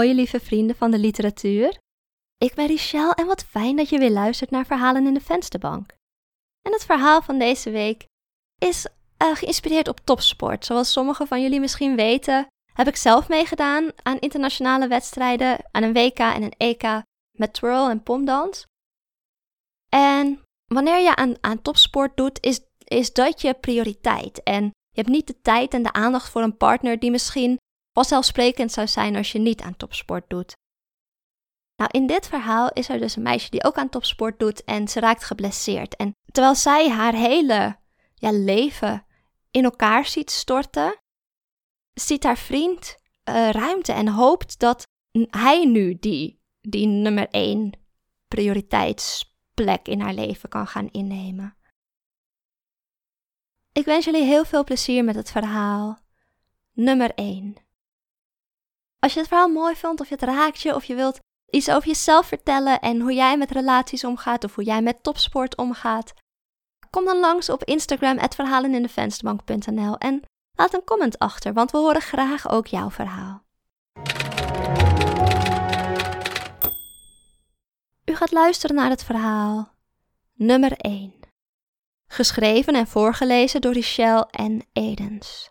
mooie lieve vrienden van de literatuur. Ik ben Richelle en wat fijn dat je weer luistert naar Verhalen in de Vensterbank. En het verhaal van deze week is uh, geïnspireerd op topsport. Zoals sommigen van jullie misschien weten, heb ik zelf meegedaan aan internationale wedstrijden, aan een WK en een EK met twirl en pomdans. En wanneer je aan, aan topsport doet, is, is dat je prioriteit. En je hebt niet de tijd en de aandacht voor een partner die misschien vanzelfsprekend zou zijn als je niet aan topsport doet. Nou, in dit verhaal is er dus een meisje die ook aan topsport doet en ze raakt geblesseerd. En terwijl zij haar hele ja, leven in elkaar ziet storten, ziet haar vriend uh, ruimte en hoopt dat hij nu die, die nummer één prioriteitsplek in haar leven kan gaan innemen. Ik wens jullie heel veel plezier met het verhaal nummer 1. Als je het verhaal mooi vond, of je het raakt je, of je wilt iets over jezelf vertellen en hoe jij met relaties omgaat, of hoe jij met topsport omgaat, kom dan langs op Instagram, verhalenindevensterbank.nl en laat een comment achter, want we horen graag ook jouw verhaal. U gaat luisteren naar het verhaal nummer 1. Geschreven en voorgelezen door Richelle en Edens.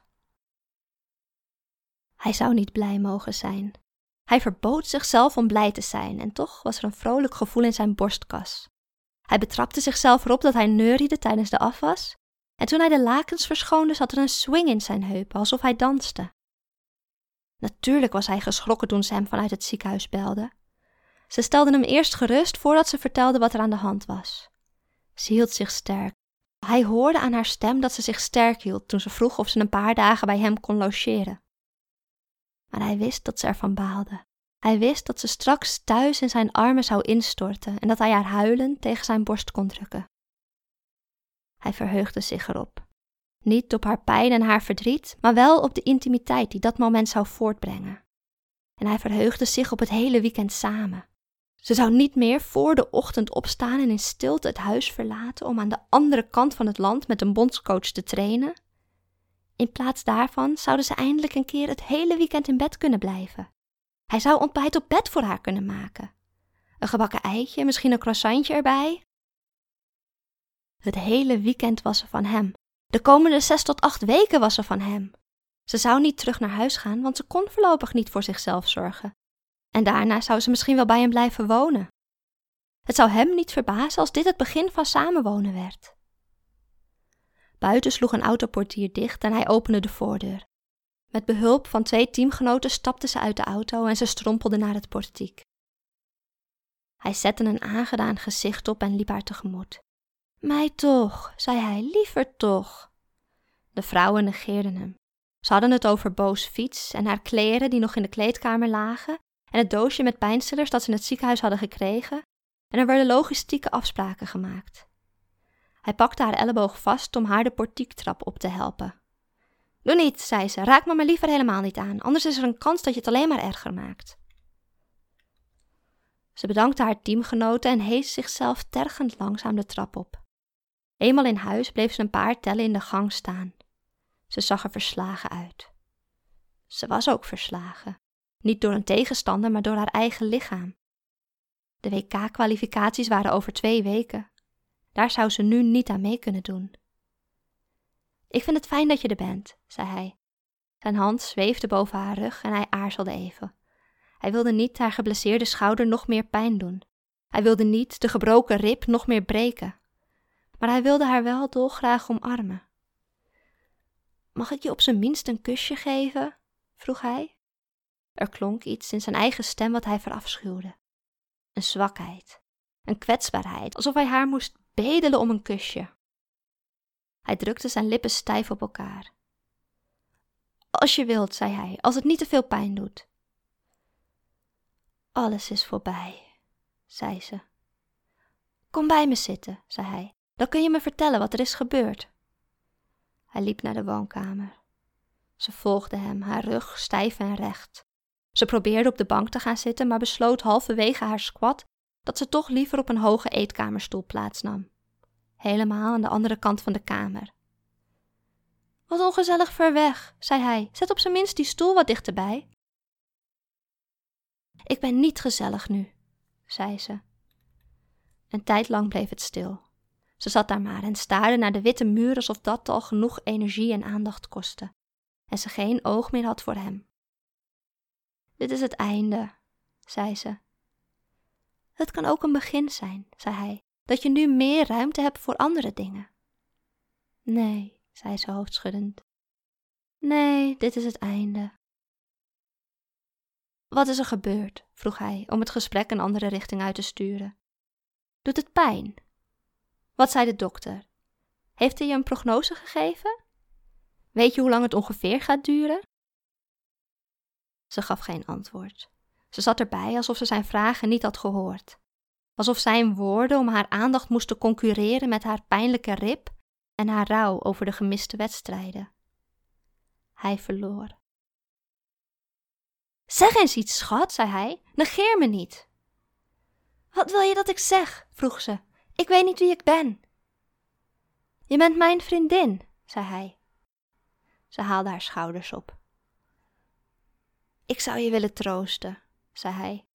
Hij zou niet blij mogen zijn. Hij verbood zichzelf om blij te zijn en toch was er een vrolijk gevoel in zijn borstkas. Hij betrapte zichzelf erop dat hij neuriede tijdens de afwas en toen hij de lakens verschoonde zat er een swing in zijn heupen alsof hij danste. Natuurlijk was hij geschrokken toen ze hem vanuit het ziekenhuis belden. Ze stelden hem eerst gerust voordat ze vertelde wat er aan de hand was. Ze hield zich sterk. Hij hoorde aan haar stem dat ze zich sterk hield toen ze vroeg of ze een paar dagen bij hem kon logeren maar hij wist dat ze ervan baalde. Hij wist dat ze straks thuis in zijn armen zou instorten en dat hij haar huilend tegen zijn borst kon drukken. Hij verheugde zich erop. Niet op haar pijn en haar verdriet, maar wel op de intimiteit die dat moment zou voortbrengen. En hij verheugde zich op het hele weekend samen. Ze zou niet meer voor de ochtend opstaan en in stilte het huis verlaten om aan de andere kant van het land met een bondscoach te trainen, in plaats daarvan zouden ze eindelijk een keer het hele weekend in bed kunnen blijven. Hij zou ontbijt op bed voor haar kunnen maken. Een gebakken eitje, misschien een croissantje erbij. Het hele weekend was ze van hem. De komende zes tot acht weken was ze van hem. Ze zou niet terug naar huis gaan, want ze kon voorlopig niet voor zichzelf zorgen. En daarna zou ze misschien wel bij hem blijven wonen. Het zou hem niet verbazen als dit het begin van samenwonen werd. Buiten sloeg een autoportier dicht en hij opende de voordeur. Met behulp van twee teamgenoten stapte ze uit de auto en ze strompelde naar het portiek. Hij zette een aangedaan gezicht op en liep haar tegemoet. Mij toch, zei hij, liever toch. De vrouwen negeerden hem. Ze hadden het over Boos fiets en haar kleren die nog in de kleedkamer lagen en het doosje met pijnstillers dat ze in het ziekenhuis hadden gekregen en er werden logistieke afspraken gemaakt. Hij pakte haar elleboog vast om haar de portiektrap op te helpen. Doe niet, zei ze, raak me maar liever helemaal niet aan, anders is er een kans dat je het alleen maar erger maakt. Ze bedankte haar teamgenoten en hees zichzelf tergend langzaam de trap op. Eenmaal in huis bleef ze een paar tellen in de gang staan. Ze zag er verslagen uit. Ze was ook verslagen. Niet door een tegenstander, maar door haar eigen lichaam. De WK-kwalificaties waren over twee weken. Daar zou ze nu niet aan mee kunnen doen. Ik vind het fijn dat je er bent, zei hij. Zijn hand zweefde boven haar rug en hij aarzelde even. Hij wilde niet haar geblesseerde schouder nog meer pijn doen. Hij wilde niet de gebroken rib nog meer breken. Maar hij wilde haar wel dolgraag omarmen. Mag ik je op zijn minst een kusje geven? vroeg hij. Er klonk iets in zijn eigen stem wat hij verafschuwde. Een zwakheid, een kwetsbaarheid, alsof hij haar moest bedelen om een kusje. Hij drukte zijn lippen stijf op elkaar. Als je wilt, zei hij, als het niet te veel pijn doet. Alles is voorbij, zei ze. Kom bij me zitten, zei hij. Dan kun je me vertellen wat er is gebeurd. Hij liep naar de woonkamer. Ze volgde hem, haar rug stijf en recht. Ze probeerde op de bank te gaan zitten, maar besloot halverwege haar squat dat ze toch liever op een hoge eetkamerstoel plaatsnam. Helemaal aan de andere kant van de kamer. Wat ongezellig ver weg, zei hij. Zet op zijn minst die stoel wat dichterbij. Ik ben niet gezellig nu, zei ze. Een tijd lang bleef het stil. Ze zat daar maar en staarde naar de witte muur alsof dat al genoeg energie en aandacht kostte, en ze geen oog meer had voor hem. Dit is het einde, zei ze. Het kan ook een begin zijn, zei hij, dat je nu meer ruimte hebt voor andere dingen. Nee, zei ze hoofdschuddend. Nee, dit is het einde. Wat is er gebeurd? vroeg hij, om het gesprek een andere richting uit te sturen. Doet het pijn? Wat zei de dokter? Heeft hij je een prognose gegeven? Weet je hoe lang het ongeveer gaat duren? Ze gaf geen antwoord. Ze zat erbij alsof ze zijn vragen niet had gehoord. Alsof zijn woorden om haar aandacht moesten concurreren met haar pijnlijke rib en haar rouw over de gemiste wedstrijden. Hij verloor. Zeg eens iets, schat, zei hij. Negeer me niet. Wat wil je dat ik zeg? vroeg ze. Ik weet niet wie ik ben. Je bent mijn vriendin, zei hij. Ze haalde haar schouders op. Ik zou je willen troosten, zei hij.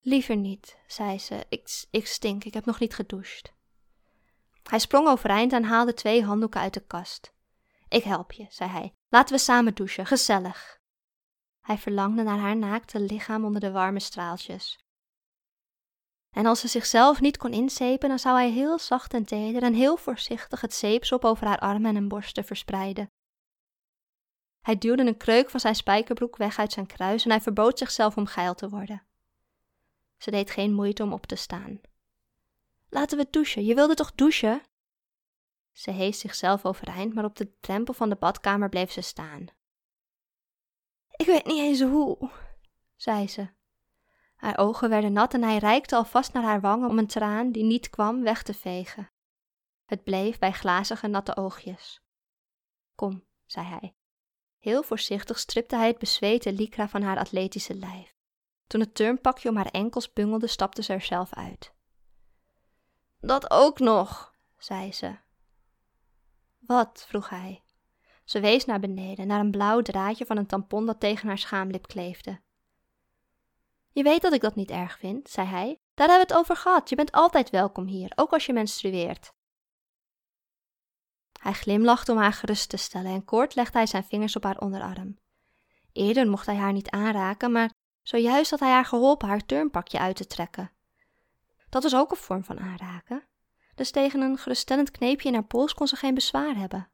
Liever niet, zei ze. Ik, ik stink, ik heb nog niet gedoucht. Hij sprong overeind en haalde twee handdoeken uit de kast. Ik help je, zei hij. Laten we samen douchen, gezellig. Hij verlangde naar haar naakte lichaam onder de warme straaltjes. En als ze zichzelf niet kon inzepen, dan zou hij heel zacht en teder en heel voorzichtig het zeepsop over haar armen en borsten verspreiden. Hij duwde een kreuk van zijn spijkerbroek weg uit zijn kruis en hij verbood zichzelf om geil te worden. Ze deed geen moeite om op te staan. Laten we douchen, je wilde toch douchen? Ze hees zichzelf overeind, maar op de drempel van de badkamer bleef ze staan. Ik weet niet eens hoe, zei ze. Haar ogen werden nat en hij reikte alvast naar haar wangen om een traan die niet kwam weg te vegen. Het bleef bij glazige natte oogjes. Kom, zei hij. Heel voorzichtig stripte hij het bezweten lycra van haar atletische lijf. Toen het turnpakje om haar enkels bungelde, stapte ze er zelf uit. Dat ook nog, zei ze. Wat? vroeg hij. Ze wees naar beneden, naar een blauw draadje van een tampon dat tegen haar schaamlip kleefde. Je weet dat ik dat niet erg vind, zei hij. Daar hebben we het over gehad. Je bent altijd welkom hier, ook als je menstrueert. Hij glimlachte om haar gerust te stellen en kort legde hij zijn vingers op haar onderarm. Eerder mocht hij haar niet aanraken, maar zojuist had hij haar geholpen haar turnpakje uit te trekken. Dat was ook een vorm van aanraken. Dus tegen een geruststellend kneepje in haar pols kon ze geen bezwaar hebben.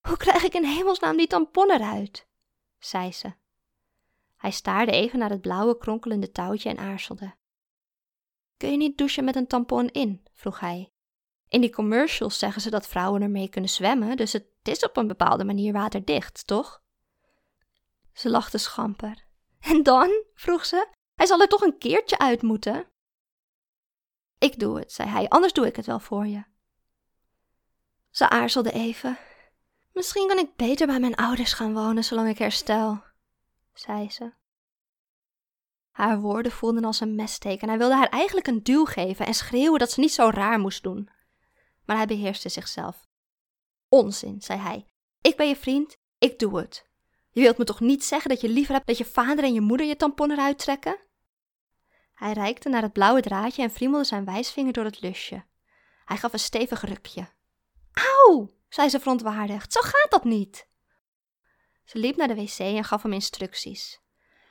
Hoe krijg ik in hemelsnaam die tampon eruit? zei ze. Hij staarde even naar het blauwe kronkelende touwtje en aarzelde. Kun je niet douchen met een tampon in? vroeg hij. In die commercials zeggen ze dat vrouwen ermee kunnen zwemmen, dus het is op een bepaalde manier waterdicht, toch? Ze lachte schamper. En dan? vroeg ze. Hij zal er toch een keertje uit moeten? Ik doe het, zei hij, anders doe ik het wel voor je. Ze aarzelde even. Misschien kan ik beter bij mijn ouders gaan wonen zolang ik herstel, zei ze. Haar woorden voelden als een messteek en hij wilde haar eigenlijk een duw geven en schreeuwen dat ze niet zo raar moest doen. Maar hij beheerste zichzelf. Onzin, zei hij. Ik ben je vriend, ik doe het. Je wilt me toch niet zeggen dat je liever hebt dat je vader en je moeder je tampon eruit trekken? Hij reikte naar het blauwe draadje en friemelde zijn wijsvinger door het lusje. Hij gaf een stevig rukje. Auw, zei ze verontwaardigd, zo gaat dat niet. Ze liep naar de wc en gaf hem instructies.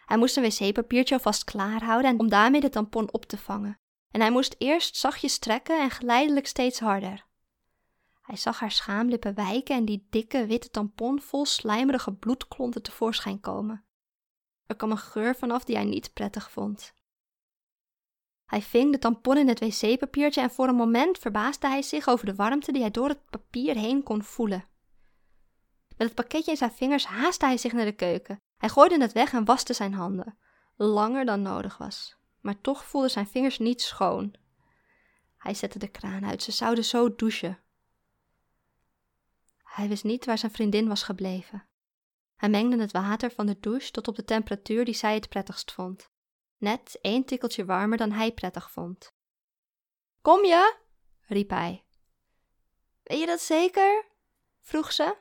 Hij moest een wc-papiertje alvast klaarhouden om daarmee de tampon op te vangen. En hij moest eerst zachtjes trekken en geleidelijk steeds harder. Hij zag haar schaamlippen wijken en die dikke witte tampon vol slijmerige bloedklonten tevoorschijn komen. Er kwam een geur vanaf die hij niet prettig vond. Hij ving de tampon in het wc-papiertje en voor een moment verbaasde hij zich over de warmte die hij door het papier heen kon voelen. Met het pakketje in zijn vingers haastte hij zich naar de keuken. Hij gooide het weg en waste zijn handen, langer dan nodig was. Maar toch voelden zijn vingers niet schoon. Hij zette de kraan uit, ze zouden zo douchen. Hij wist niet waar zijn vriendin was gebleven. Hij mengde het water van de douche tot op de temperatuur die zij het prettigst vond net één tikkeltje warmer dan hij prettig vond. Kom je? riep hij. Weet je dat zeker? vroeg ze.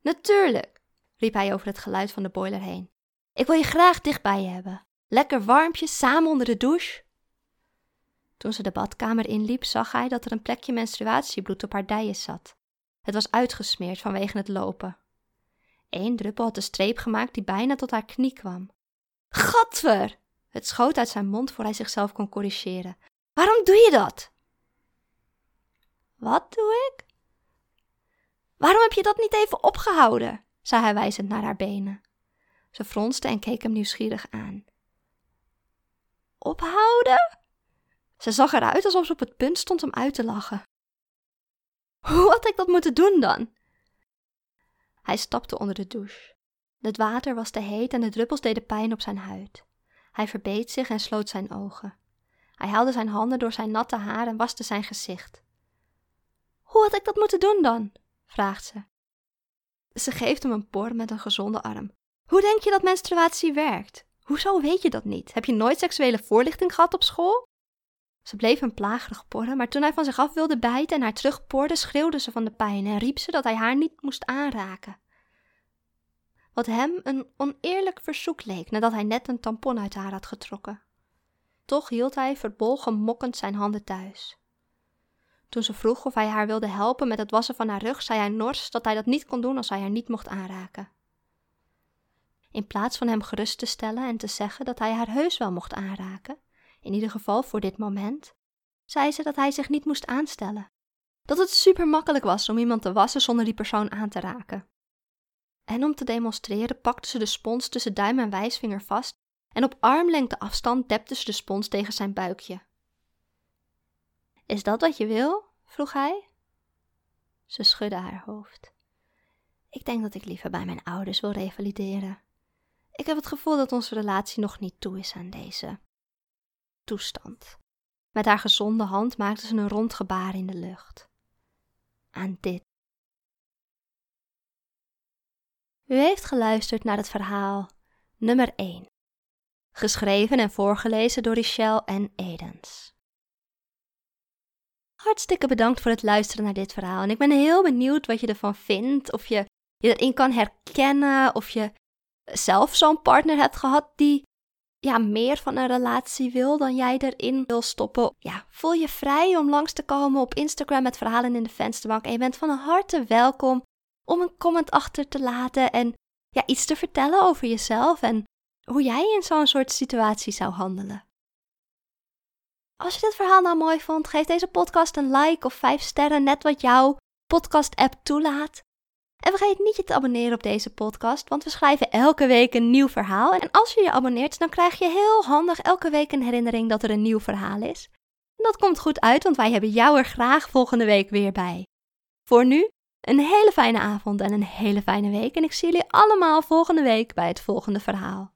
Natuurlijk, riep hij over het geluid van de boiler heen. Ik wil je graag dichtbij hebben. Lekker warmpjes, samen onder de douche. Toen ze de badkamer inliep, zag hij dat er een plekje menstruatiebloed op haar dijen zat. Het was uitgesmeerd vanwege het lopen. Eén druppel had de streep gemaakt die bijna tot haar knie kwam. Gadver! Het schoot uit zijn mond voor hij zichzelf kon corrigeren. Waarom doe je dat? Wat doe ik? Waarom heb je dat niet even opgehouden? zei hij wijzend naar haar benen. Ze fronste en keek hem nieuwsgierig aan. Ophouden? Ze zag eruit alsof ze op het punt stond om uit te lachen. Hoe had ik dat moeten doen dan? Hij stapte onder de douche. Het water was te heet en de druppels deden pijn op zijn huid. Hij verbeet zich en sloot zijn ogen. Hij haalde zijn handen door zijn natte haar en waste zijn gezicht. Hoe had ik dat moeten doen dan? vraagt ze. Ze geeft hem een por met een gezonde arm. Hoe denk je dat menstruatie werkt? Hoezo weet je dat niet? Heb je nooit seksuele voorlichting gehad op school? Ze bleef hem plagerig porren, maar toen hij van zich af wilde bijten en haar terugporde, schreeuwde ze van de pijn en riep ze dat hij haar niet moest aanraken. Wat hem een oneerlijk verzoek leek nadat hij net een tampon uit haar had getrokken. Toch hield hij verbolgen mokkend zijn handen thuis. Toen ze vroeg of hij haar wilde helpen met het wassen van haar rug, zei hij nors dat hij dat niet kon doen als hij haar niet mocht aanraken. In plaats van hem gerust te stellen en te zeggen dat hij haar heus wel mocht aanraken, in ieder geval voor dit moment, zei ze dat hij zich niet moest aanstellen. Dat het super makkelijk was om iemand te wassen zonder die persoon aan te raken. En om te demonstreren pakte ze de spons tussen duim en wijsvinger vast en op armlengte afstand depte ze de spons tegen zijn buikje. Is dat wat je wil? vroeg hij. Ze schudde haar hoofd. Ik denk dat ik liever bij mijn ouders wil revalideren. Ik heb het gevoel dat onze relatie nog niet toe is aan deze toestand. Met haar gezonde hand maakte ze een rond gebaar in de lucht. Aan dit. U heeft geluisterd naar het verhaal nummer 1. Geschreven en voorgelezen door Richelle en Edens. Hartstikke bedankt voor het luisteren naar dit verhaal. En ik ben heel benieuwd wat je ervan vindt. Of je je erin kan herkennen. Of je zelf zo'n partner hebt gehad die ja, meer van een relatie wil dan jij erin wil stoppen. Ja, voel je vrij om langs te komen op Instagram met verhalen in de vensterbank. En je bent van harte welkom om een comment achter te laten en ja, iets te vertellen over jezelf en hoe jij in zo'n soort situatie zou handelen. Als je dit verhaal nou mooi vond, geef deze podcast een like of 5 sterren, net wat jouw podcast-app toelaat. En vergeet niet je te abonneren op deze podcast, want we schrijven elke week een nieuw verhaal. En als je je abonneert, dan krijg je heel handig elke week een herinnering dat er een nieuw verhaal is. En dat komt goed uit, want wij hebben jou er graag volgende week weer bij. Voor nu, een hele fijne avond en een hele fijne week. En ik zie jullie allemaal volgende week bij het volgende verhaal.